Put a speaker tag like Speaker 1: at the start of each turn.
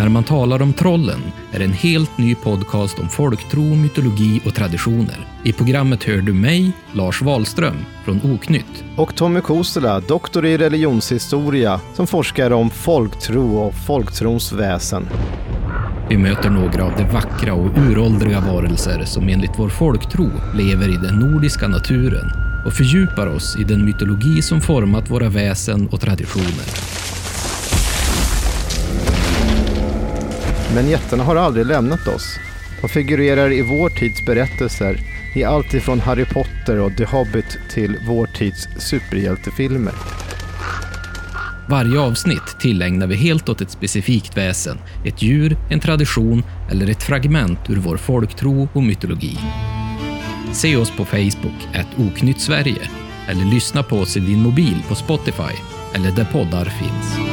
Speaker 1: När man talar om trollen är en helt ny podcast om folktro, mytologi och traditioner. I programmet hör du mig, Lars Wahlström, från Oknytt.
Speaker 2: Och Tommy Kosela, doktor i religionshistoria, som forskar om folktro och folktrons väsen.
Speaker 1: Vi möter några av de vackra och uråldriga varelser som enligt vår folktro lever i den nordiska naturen och fördjupar oss i den mytologi som format våra väsen och traditioner.
Speaker 2: Men jättarna har aldrig lämnat oss. De figurerar i vår tids berättelser i allt ifrån Harry Potter och The Hobbit till vår tids superhjältefilmer.
Speaker 1: Varje avsnitt tillägnar vi helt åt ett specifikt väsen, ett djur, en tradition eller ett fragment ur vår folktro och mytologi. Se oss på Facebook, ett oknytt Sverige, eller lyssna på oss i din mobil på Spotify eller där poddar finns.